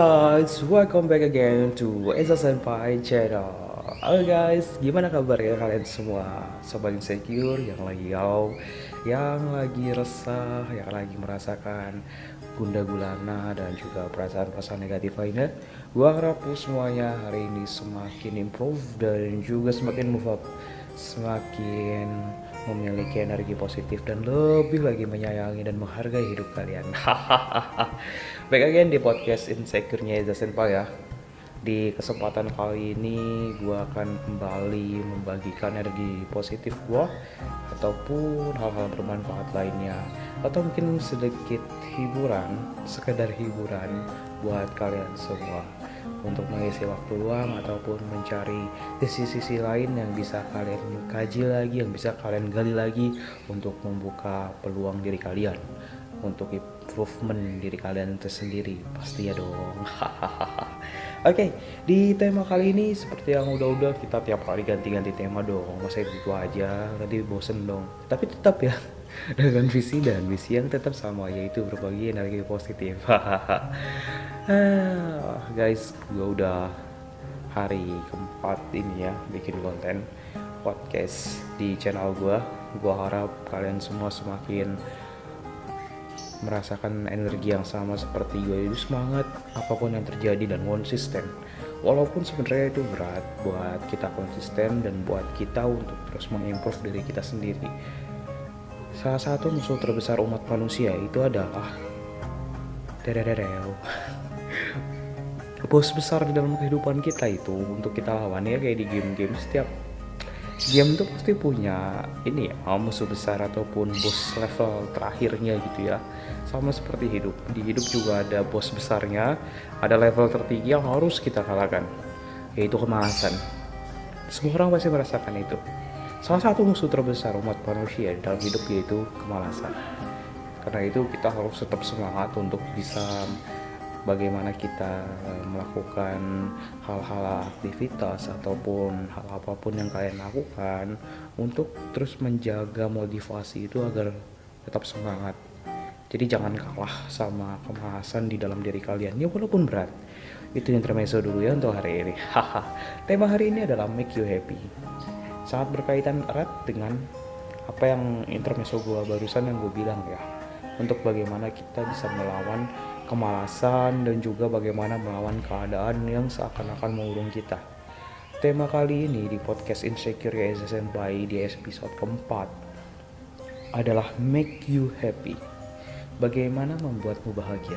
Guys, welcome back again to Esa Senpai channel. Halo guys, gimana kabarnya kalian semua? Sobat Insecure yang lagi galau Yang lagi resah, yang lagi merasakan gunda gulana dan juga perasaan-perasaan negatif lainnya. Gua harap semuanya hari ini semakin improve dan juga semakin move up Semakin memiliki energi positif dan lebih lagi menyayangi dan menghargai hidup kalian. Baik again di podcast Insecure-nya Eza Senpai ya. Di kesempatan kali ini gue akan kembali membagikan energi positif gue ataupun hal-hal bermanfaat lainnya atau mungkin sedikit hiburan, sekedar hiburan buat kalian semua untuk mengisi waktu luang ataupun mencari sisi-sisi lain yang bisa kalian kaji lagi, yang bisa kalian gali lagi untuk membuka peluang diri kalian untuk improvement diri kalian tersendiri pasti ya dong Oke, okay, di tema kali ini seperti yang udah-udah kita tiap hari ganti-ganti tema dong. Masa itu aja, nanti bosen dong. Tapi tetap ya, dengan visi dan misi yang tetap sama yaitu berbagi energi positif. Ah, guys, gue udah hari keempat ini ya bikin konten podcast di channel gue. Gue harap kalian semua semakin merasakan energi yang sama seperti gue itu semangat apa pun yang terjadi dan konsisten walaupun sebenarnya itu berat buat kita konsisten dan buat kita untuk terus mengimprove diri kita sendiri salah satu musuh terbesar umat manusia itu adalah dererereo bos besar di dalam kehidupan kita itu untuk kita lawan ya kayak di game-game setiap game tuh pasti punya ini ya musuh besar ataupun bos level terakhirnya gitu ya. Sama seperti hidup di hidup juga ada bos besarnya ada level tertinggi yang harus kita kalahkan yaitu kemalasan. Semua orang pasti merasakan itu salah satu musuh terbesar umat manusia dalam hidup yaitu kemalasan. Karena itu kita harus tetap semangat untuk bisa bagaimana kita melakukan hal-hal aktivitas ataupun hal apa pun yang kalian lakukan untuk terus menjaga motivasi itu agar tetap semangat. Jadi jangan kalah sama kemalasan di dalam diri kalian. Ya walaupun berat. Itu yang intermezzo dulu ya untuk hari ini. Tema hari ini adalah make you happy sangat berkaitan erat dengan apa yang intermezzo gua barusan yang gue bilang ya untuk bagaimana kita bisa melawan kemalasan, dan juga bagaimana melawan keadaan yang seakan-akan mengurung kita. Tema kali ini di podcast Insecure SSN by di episode keempat adalah Make You Happy. Bagaimana membuatmu bahagia?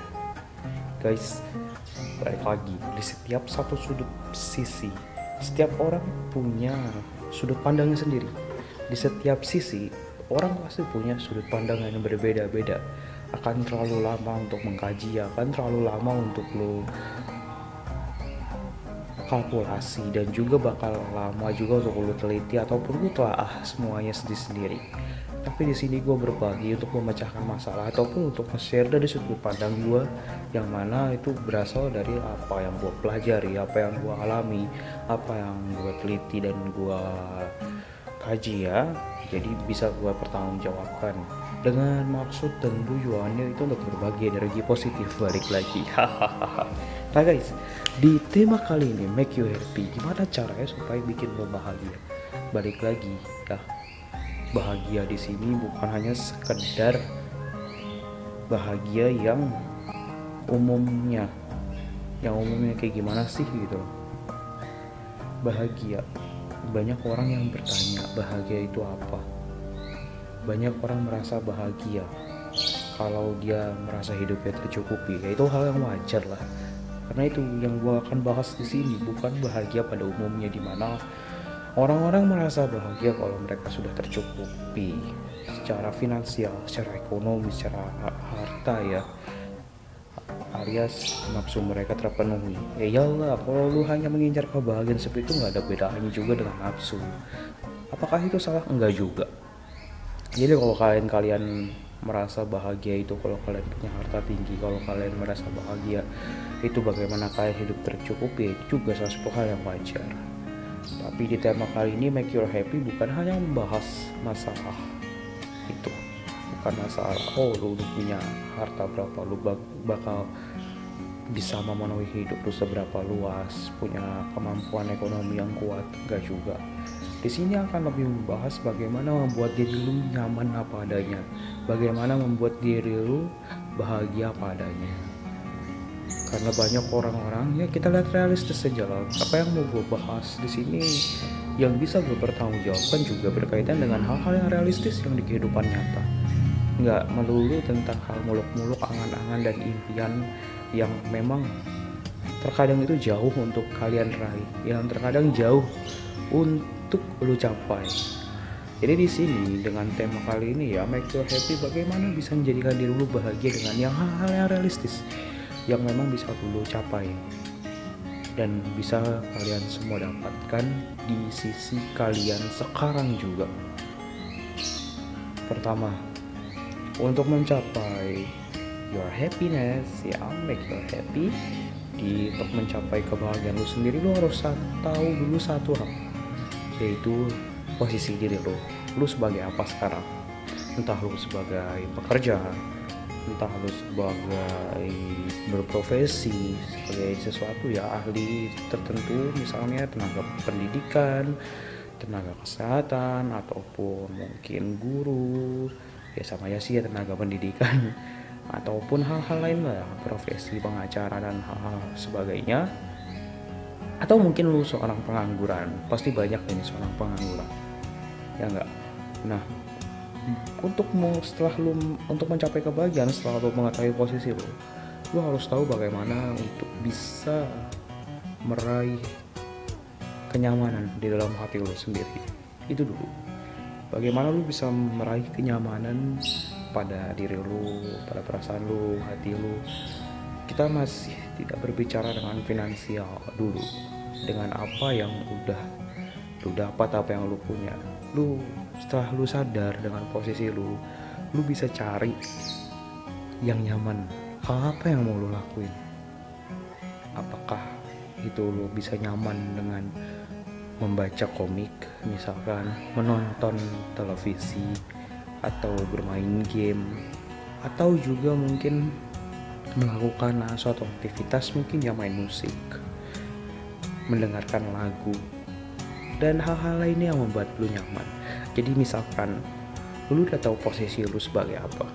Guys, balik lagi, di setiap satu sudut sisi, setiap orang punya sudut pandangnya sendiri. Di setiap sisi, orang pasti punya sudut pandang yang berbeda-beda akan terlalu lama untuk mengkaji akan terlalu lama untuk lo kalkulasi dan juga bakal lama juga untuk lo teliti ataupun lo telah semuanya sendiri-sendiri tapi di sini gue berbagi untuk memecahkan masalah ataupun untuk share dari sudut pandang gue yang mana itu berasal dari apa yang gue pelajari apa yang gue alami apa yang gue teliti dan gue kaji ya. Jadi bisa gue pertanggungjawabkan. Dengan maksud dan tujuannya itu untuk berbagi energi positif balik lagi. Nah guys di tema kali ini make you happy gimana caranya supaya bikin lo bahagia? Balik lagi ya bahagia di sini bukan hanya sekedar bahagia yang umumnya. Yang umumnya kayak gimana sih gitu? Bahagia. Banyak orang yang bertanya bahagia itu apa? Banyak orang merasa bahagia. Kalau dia merasa hidupnya tercukupi ya itu hal yang wajar lah. Karena itu yang gue akan bahas di sini bukan bahagia pada umumnya di mana orang-orang merasa bahagia kalau mereka sudah tercukupi secara finansial, secara ekonomi, secara harta ya. Alias nafsu mereka terpenuhi. Ya iyalah kalau lu hanya mengincar kebahagiaan seperti itu nggak ada bedanya juga dengan nafsu. Apakah itu salah? Enggak juga. Jadi kalau kalian kalian merasa bahagia itu kalau kalian punya harta tinggi kalau kalian merasa bahagia itu bagaimana kalian hidup tercukupi juga salah satu hal yang wajar tapi di tema kali ini make your happy bukan hanya membahas masalah itu bukan masalah oh lu, punya harta berapa lu bakal bisa memenuhi hidup lu seberapa luas, punya kemampuan ekonomi yang kuat, enggak juga. Di sini akan lebih membahas bagaimana membuat diri lu nyaman apa adanya, bagaimana membuat diri lu bahagia apa adanya. Karena banyak orang-orang ya kita lihat realistis saja lah. Apa yang mau gue bahas di sini yang bisa gue pertanggungjawabkan juga berkaitan dengan hal-hal yang realistis yang di kehidupan nyata. Nggak melulu tentang hal muluk-muluk, angan-angan dan impian yang memang terkadang itu jauh untuk kalian raih, yang terkadang jauh untuk lu capai. Jadi di sini dengan tema kali ini ya make you happy bagaimana bisa menjadikan diri lu bahagia dengan yang hal-hal yang realistis yang memang bisa lu capai. Dan bisa kalian semua dapatkan di sisi kalian sekarang juga. Pertama, untuk mencapai your happiness ya make you happy. Di untuk mencapai kebahagiaan lu sendiri lu harus tahu dulu satu hal yaitu posisi diri lu. Lu sebagai apa sekarang? Entah lu sebagai pekerja entah lu sebagai berprofesi sebagai sesuatu ya ahli tertentu misalnya tenaga pendidikan tenaga kesehatan ataupun mungkin guru ya sama ya sih ya tenaga pendidikan ataupun hal-hal lain lah profesi pengacara dan hal-hal sebagainya. Atau mungkin lu seorang pengangguran pasti banyak ini seorang pengangguran ya enggak nah untuk setelah lu untuk mencapai kebahagiaan setelah lu mengetahui posisi lu lu harus tahu bagaimana untuk bisa meraih kenyamanan di dalam hati lu sendiri. Itu dulu. Bagaimana lu bisa meraih kenyamanan pada diri lu pada perasaan lu hati lu? Kita masih tidak berbicara dengan finansial dulu. Dengan apa yang udah lu dapat apa yang lu punya. Lu setelah lu sadar dengan posisi lu lu bisa cari yang nyaman. Hal apa yang mau lu lakuin? Apakah itu lu bisa nyaman dengan membaca komik misalkan menonton televisi atau bermain game atau juga mungkin melakukan suatu aktivitas mungkin yang main musik mendengarkan lagu dan hal-hal lainnya yang membuat lu nyaman jadi misalkan lu udah tahu posisi lu sebagai apa.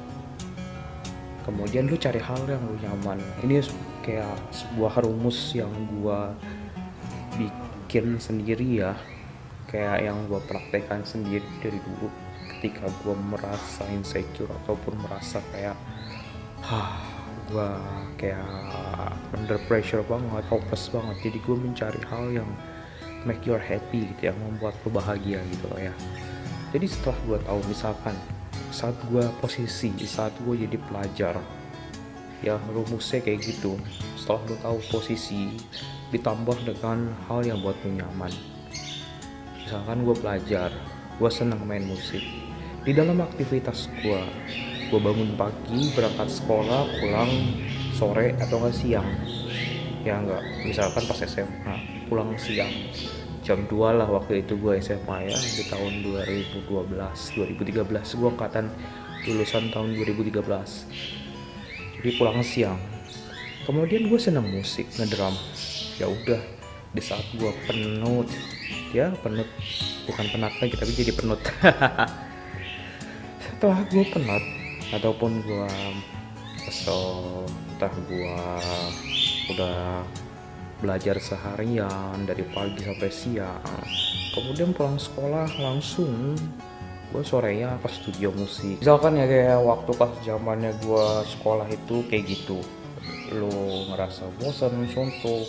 Kemudian lu cari hal yang lu nyaman. Ini kayak sebuah rumus yang gua bikin sendiri ya. Kayak yang gua praktekkan sendiri dari dulu. Ketika gue merasa insecure ataupun merasa kayak hah gue kayak under pressure banget hopeless banget. Jadi gue mencari hal yang make you happy gitu yang membuat lo bahagia gitu loh ya jadi setelah gue tahu misalkan saat gue posisi saat gue jadi pelajar ya rumusnya kayak gitu. Setelah lo tahu posisi ditambah dengan hal yang buat lo nyaman. Misalkan gue pelajar gue senang main musik. Di dalam aktivitas gue gue bangun pagi berangkat sekolah pulang sore atau nggak siang. Ya nggak misalkan pas SMA pulang siang jam 2 lah waktu itu gue SMA ya di tahun 2012 2013 gue angkatan lulusan tahun 2013 jadi pulang siang. Kemudian gue senang musik ngedrum. Ya udah di saat gue penut ya penut bukan penat lagi tapi jadi penut. Setelah gue penat ataupun gue kesel entah gue udah belajar seharian dari pagi sampai siang. Kemudian pulang sekolah langsung gue sorenya ke studio musik. Misalkan ya kayak waktu pas zamannya gue sekolah itu kayak gitu. Lo ngerasa bosan suntuk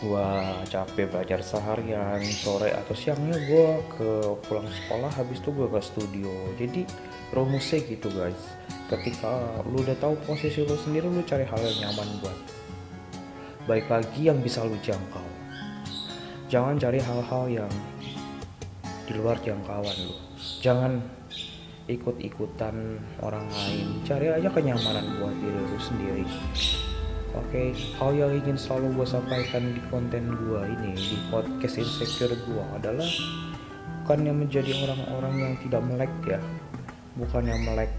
gua capek belajar seharian sore atau siangnya gua ke pulang sekolah habis itu gua ke studio. Jadi rumusnya gitu guys. Ketika lu udah tahu posisi lu sendiri lu cari hal yang nyaman buat baik lagi yang bisa lu jangkau. Jangan cari hal-hal yang di luar jangkauan lu. Jangan ikut-ikutan orang lain. Cari aja kenyamanan buat diri lu sendiri. Oke, okay, hal yang ingin selalu gue sampaikan di konten gue ini di podcast insecure gue adalah bukan yang menjadi orang-orang yang tidak melek ya, bukan yang melek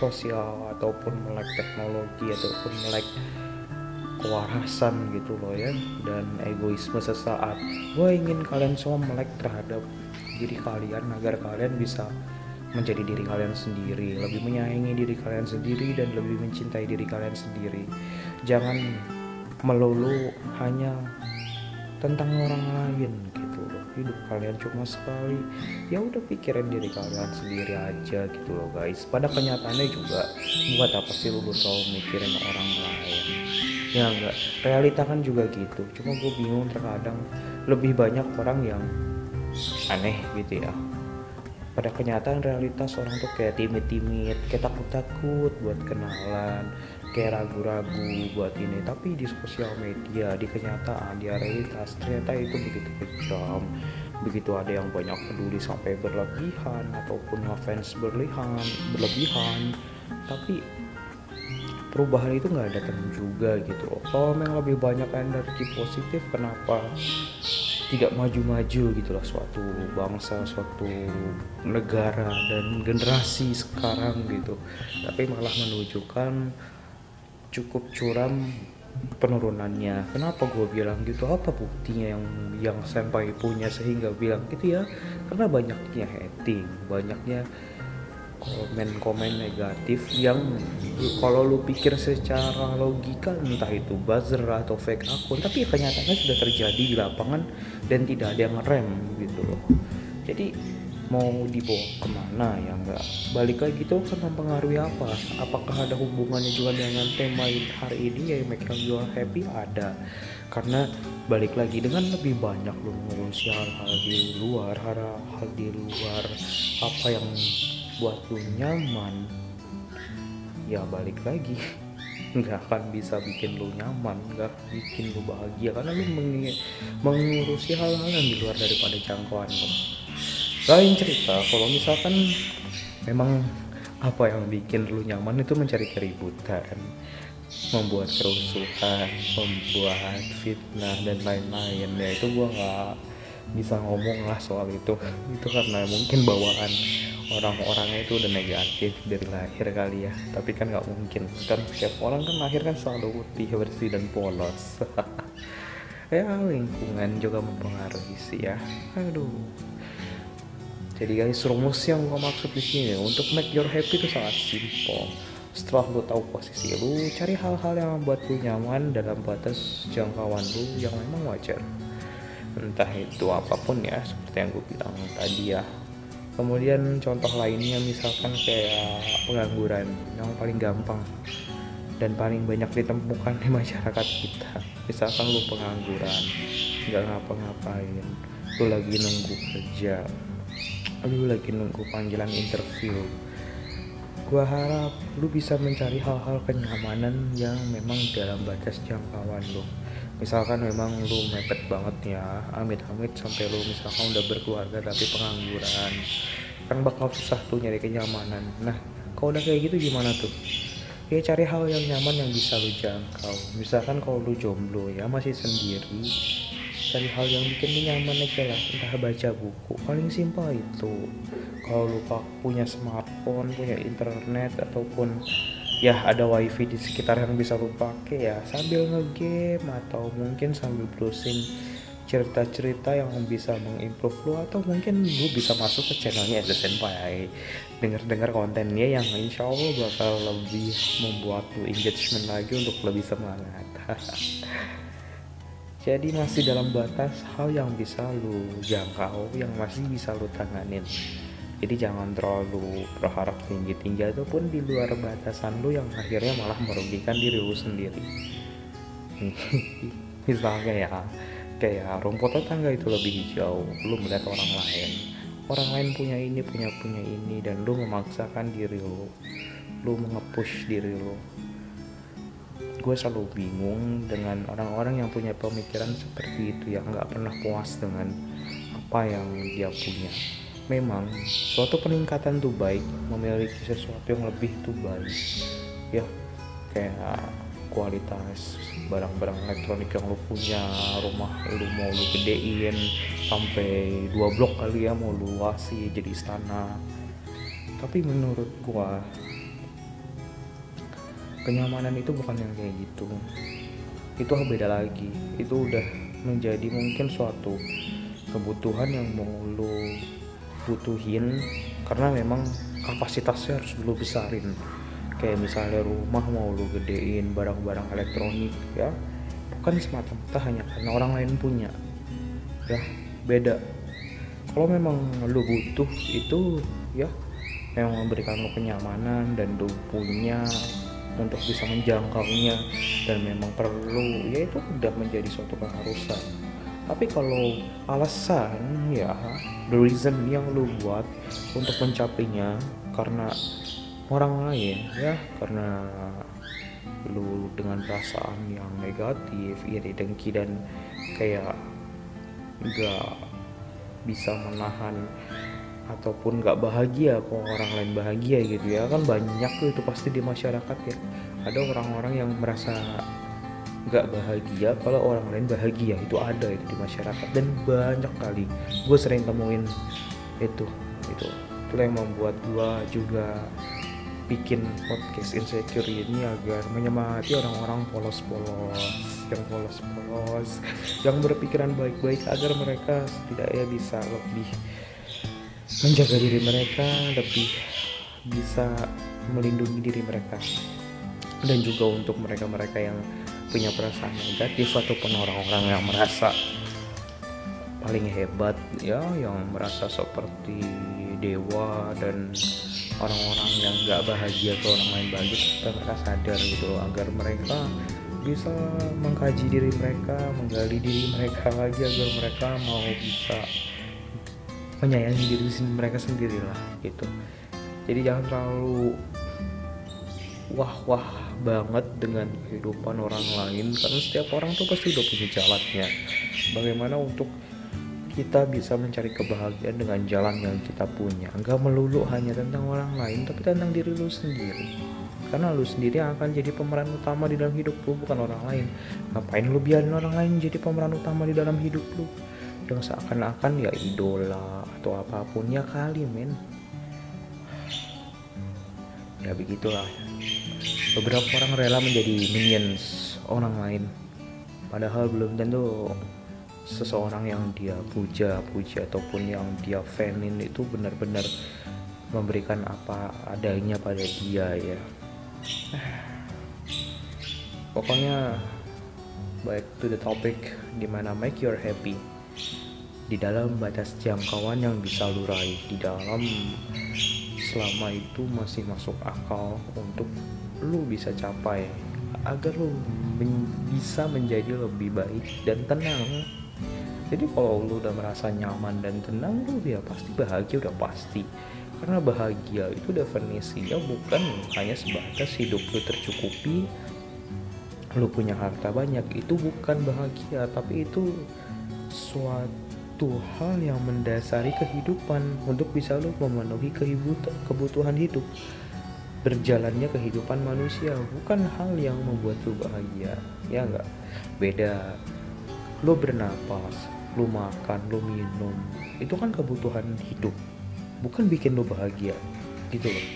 sosial ataupun melek teknologi ataupun melek kewarasan gitu loh ya dan egoisme sesaat. Gue ingin kalian semua melek terhadap diri kalian agar kalian bisa menjadi diri kalian sendiri lebih menyayangi diri kalian sendiri dan lebih mencintai diri kalian sendiri. Jangan melulu hanya tentang orang lain gitu loh. Hidup kalian cuma sekali. Ya udah pikirin diri kalian sendiri aja gitu loh guys. Pada kenyataannya juga buat apa sih lu selalu mikirin orang lain ya enggak. Realita kan juga gitu. Cuma gue bingung terkadang lebih banyak orang yang aneh gitu ya. Pada kenyataan realitas orang tuh kayak timid-timid kayak takut-takut buat kenalan kayak ragu-ragu buat ini. Tapi di sosial media di kenyataan di realitas ternyata itu begitu kejam. Begitu ada yang banyak peduli sampai berlebihan ataupun ngefans berlebihan berlebihan. Tapi perubahan itu nggak datang juga gitu loh. Kalau memang lebih banyak energi positif kenapa tidak maju-maju gitulah suatu bangsa suatu negara dan generasi sekarang gitu. Tapi malah menunjukkan cukup curam penurunannya. Kenapa gue bilang gitu? Apa buktinya yang yang sampai punya sehingga bilang gitu ya? Karena banyaknya hating banyaknya komen-komen negatif yang kalau lu pikir secara logika entah itu buzzer atau fake akun tapi kenyataannya sudah terjadi di lapangan dan tidak ada yang rem gitu loh. Jadi mau dibawa ke mana ya enggak balik lagi tuh kan mempengaruhi apa? Apakah ada hubungannya juga dengan tema hari ini ya make you happy? Ada. Karena balik lagi dengan lebih banyak lu ngurusi hal-hal di luar hal-hal di luar apa yang buat lu nyaman ya balik lagi. Nggak akan bisa bikin lu nyaman nggak bikin lu bahagia. Karena lu meng mengurusi hal-hal yang di luar daripada jangkauan lu. Lain cerita kalau misalkan memang apa yang bikin lu nyaman itu mencari keributan membuat kerusuhan membuat fitnah dan lain-lain. Ya itu gua nggak bisa ngomong lah soal itu. Itu karena mungkin bawaan orang-orangnya itu udah negatif dari lahir kali ya. Tapi kan nggak mungkin. Kan setiap orang kan lahir kan selalu putih bersih dan polos. Ya lingkungan juga mempengaruhi sih ya. Aduh. Jadi guys rumus yang gue maksud di sini untuk make your happy itu sangat simple. Setelah lu tahu posisi lu cari hal-hal yang membuat lu nyaman dalam batas jangkauan lu yang memang wajar. Entah itu apa pun ya seperti yang gue bilang tadi ya kemudian contoh lainnya misalkan kayak pengangguran yang paling gampang dan paling banyak ditemukan di masyarakat kita. Misalkan lu pengangguran nggak ngapa-ngapain lu lagi nunggu kerja lu lagi nunggu panggilan interview. Gua harap lu bisa mencari hal-hal kenyamanan yang memang dalam batas jangkauan lu misalkan memang lu mepet banget ya amit-amit sampai lu misalkan udah berkeluarga tapi pengangguran kan bakal susah tuh nyari kenyamanan. Nah kalau udah kayak gitu gimana tuh? Ya cari hal yang nyaman yang bisa lu jangkau. Misalkan kalau lu jomblo ya masih sendiri cari hal yang bikin lu nyaman aja lah. Entah baca buku paling simpel itu. Kalau lu punya smartphone punya internet ataupun ya ada wifi di sekitar yang bisa lu pakai ya sambil ngegame atau mungkin sambil browsing cerita-cerita yang bisa mengimprove lu atau mungkin lu bisa masuk ke channelnya The Senpai. Denger-dengar kontennya yang insya Allah bakal lebih membuat lu engagement lagi untuk lebih semangat. Jadi masih dalam batas hal yang bisa lu jangkau yang masih bisa lu tanganin jadi jangan terlalu berharap tinggi-tinggi ataupun di luar batasan lu yang akhirnya malah merugikan diri lu sendiri. Misalnya ya kayak rumput tetangga itu lebih hijau lu melihat orang lain. Orang lain punya ini punya punya ini dan lu memaksakan diri lu. Lu mengepush diri lu. Gue selalu bingung dengan orang-orang yang punya pemikiran seperti itu yang nggak pernah puas dengan apa yang dia punya memang suatu peningkatan tuh baik memiliki sesuatu yang lebih tuh baik. Ya kayak kualitas barang-barang elektronik yang lu punya rumah lu mau lu gedein sampai dua blok kali ya mau lu luasi jadi istana. Tapi menurut gua kenyamanan itu bukan yang kayak gitu. Itu beda lagi. Itu udah menjadi mungkin suatu kebutuhan yang mau lo butuhin karena memang kapasitasnya harus lo besarin. Kayak misalnya rumah mau lo gedein barang-barang elektronik ya. Bukan semata-mata hanya karena orang lain punya ya. Beda. Kalau memang lo butuh itu ya memang memberikan lo kenyamanan dan lo punya untuk bisa menjangkaunya dan memang perlu ya itu udah menjadi suatu keharusan tapi kalau alasan ya the reason yang lu buat untuk mencapainya karena orang lain ya karena lu dengan perasaan yang negatif iri dengki dan kayak gak bisa menahan ataupun gak bahagia kok orang lain bahagia gitu ya kan banyak itu pasti di masyarakat ya. Ada orang-orang yang merasa nggak bahagia kalau orang lain bahagia itu ada itu di masyarakat. Dan banyak kali gue sering temuin itu itu. Itu yang membuat gue juga bikin podcast insecure ini agar menyemangati orang-orang polos-polos yang polos-polos yang berpikiran baik-baik agar mereka setidaknya bisa lebih menjaga diri mereka lebih bisa melindungi diri mereka. Dan juga untuk mereka-mereka yang punya perasaan negatif ataupun orang-orang yang merasa paling hebat ya yang merasa seperti dewa dan orang-orang yang gak bahagia ke orang lain bahagia kita mereka sadar gitu loh agar mereka bisa mengkaji diri mereka menggali diri mereka lagi agar mereka mau bisa menyayangi diri mereka sendiri lah gitu. Jadi jangan terlalu wah wah banget dengan kehidupan orang lain karena setiap orang tuh pasti udah punya jalannya. Bagaimana untuk kita bisa mencari kebahagiaan dengan jalan yang kita punya? Nggak melulu hanya tentang orang lain tapi tentang diri lu sendiri. Karena lu sendiri yang akan jadi pemeran utama di dalam hidup lu bukan orang lain. Ngapain lu biarin orang lain jadi pemeran utama di dalam hidup lu? Yang seakan-akan ya idola atau apa pun ya kali men. Ya begitulah beberapa orang rela menjadi minions orang lain. Padahal belum tentu seseorang yang dia puja puja ataupun yang dia fanin itu benar-benar memberikan apa adanya pada dia ya. Pokoknya baik to the topic gimana make your happy? Di dalam batas jangkauan yang bisa lu raih di dalam selama itu masih masuk akal untuk lu bisa capai agar lu men bisa menjadi lebih baik dan tenang. Jadi kalau lu udah merasa nyaman dan tenang lu ya pasti bahagia udah pasti. Karena bahagia itu definisinya bukan hanya sebatas hidup lu tercukupi lu punya harta banyak itu bukan bahagia tapi itu suatu hal yang mendasari kehidupan untuk bisa lu memenuhi kebutuhan hidup berjalannya kehidupan manusia bukan hal yang membuat lu bahagia ya enggak beda. Lu bernapas lu makan lu minum itu kan kebutuhan hidup bukan bikin lu bahagia gitu loh.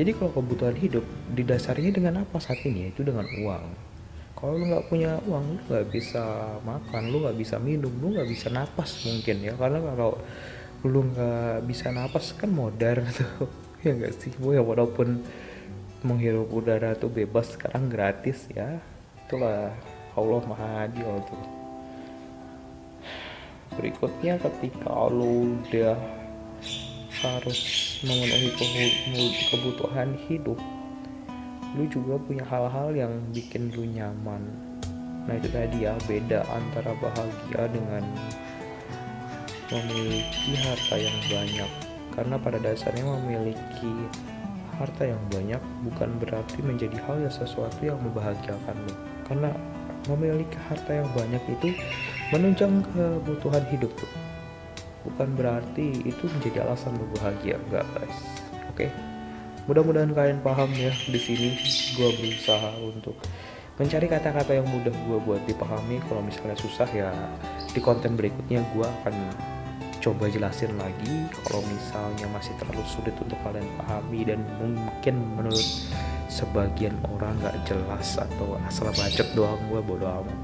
Jadi kalau kebutuhan hidup didasarinya dengan apa saat ini? Itu dengan uang. Kalau lu nggak punya uang lu nggak bisa makan lu nggak bisa minum lu nggak bisa napas mungkin ya. Karena kalau lu nggak bisa napas kan modar tuh ya enggak sih bu? Ya walaupun menghirup udara tuh bebas sekarang gratis ya. Itulah Allah maha adil tuh. Berikutnya ketika lu udah harus memenuhi kebutuhan hidup lu juga punya hal-hal yang bikin lu nyaman. Nah itu tadi ya beda antara bahagia dengan memiliki harta yang banyak karena pada dasarnya memiliki harta yang banyak bukan berarti menjadi hal yang sesuatu yang membahagiakan lo. Karena memiliki harta yang banyak itu menunjang kebutuhan hidup bukan berarti itu menjadi alasan lo bahagia enggak guys. Oke? Mudah-mudahan kalian paham ya di sini gue berusaha untuk mencari kata-kata yang mudah gue buat dipahami. Kalau misalnya susah ya di konten berikutnya gue akan coba jelasin lagi kalau misalnya masih terlalu sulit untuk kalian pahami dan mungkin menurut sebagian orang nggak jelas atau asal bacot doang gue bodo amat.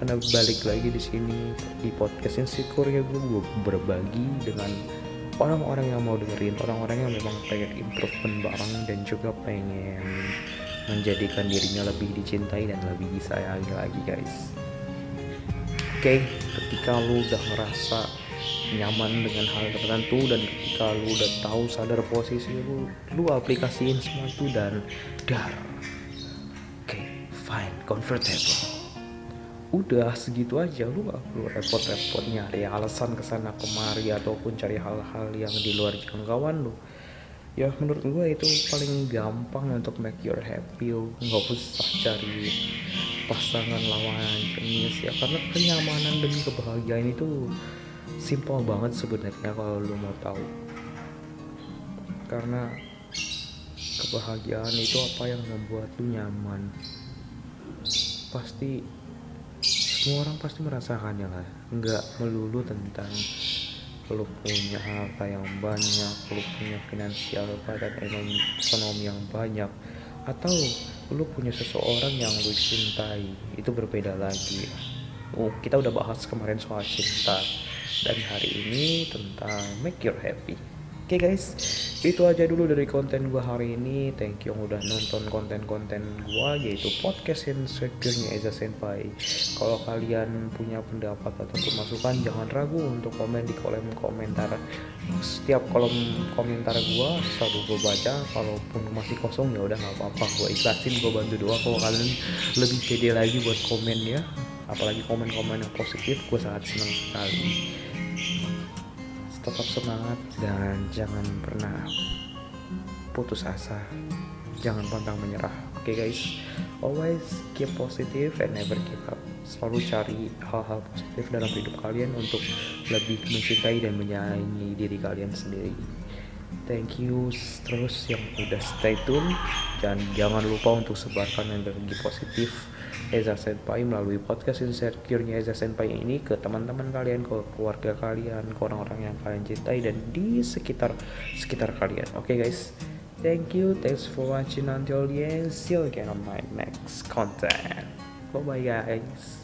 Karena balik lagi di sini di podcast insecure ya gue, gue berbagi dengan orang-orang yang mau dengerin orang-orang yang memang pengen improvement bareng dan juga pengen menjadikan dirinya lebih dicintai dan lebih disayangi lagi guys. Oke okay, ketika lu udah ngerasa nyaman dengan hal tertentu dan ketika lu udah tahu sadar posisi lu lu aplikasiin semua itu dan dar. Oke okay, fine comfortable. Udah segitu aja lu gak perlu repot-repot nyari alasan ke sana kemari ataupun cari hal-hal yang di luar jangkauan lu. Ya menurut gue itu paling gampang untuk make your happy lu nggak usah cari pasangan lawan jenis ya karena kenyamanan demi kebahagiaan itu simple banget sebenarnya kalau lu mau tahu. Karena kebahagiaan itu apa yang membuat lu nyaman. Pasti semua orang pasti merasakannya lah. Nggak melulu tentang lu punya harta yang banyak lu punya finansial dan ekonomi, ekonomi yang banyak atau lu punya seseorang yang lu cintai. Itu berbeda lagi. Oh kita udah bahas kemarin soal cinta dan hari ini tentang make your happy Oke okay guys, itu aja dulu dari konten gue hari ini. Thank you yang udah nonton konten-konten gue yaitu podcast yang securenya Eza Senpai. Kalau kalian punya pendapat ataupun masukan jangan ragu untuk komen di kolom komentar. Setiap kolom komentar gue selalu gue baca. Kalaupun masih kosong ya udah nggak apa-apa. Gue ikhlasin, gue bantu doa. Kalau kalian lebih pede lagi buat komen ya, apalagi komen-komen yang positif, gue sangat senang sekali tetap semangat dan jangan pernah putus asa. Jangan pantang menyerah. Oke okay guys. Always keep positive and never give up. Selalu cari hal-hal positif dalam hidup kalian untuk lebih mencintai dan menyayangi diri kalian sendiri. Thank you terus yang udah stay tune. Dan jangan lupa untuk sebarkan energi positif Eza Senpai melalui podcast Insecure-nya Eza Senpai ini ke teman-teman kalian, ke keluarga kalian, ke orang-orang yang kalian cintai dan di sekitar sekitar kalian. Oke okay, guys, thank you, thanks for watching until the end. See you again on my next content. Bye bye guys.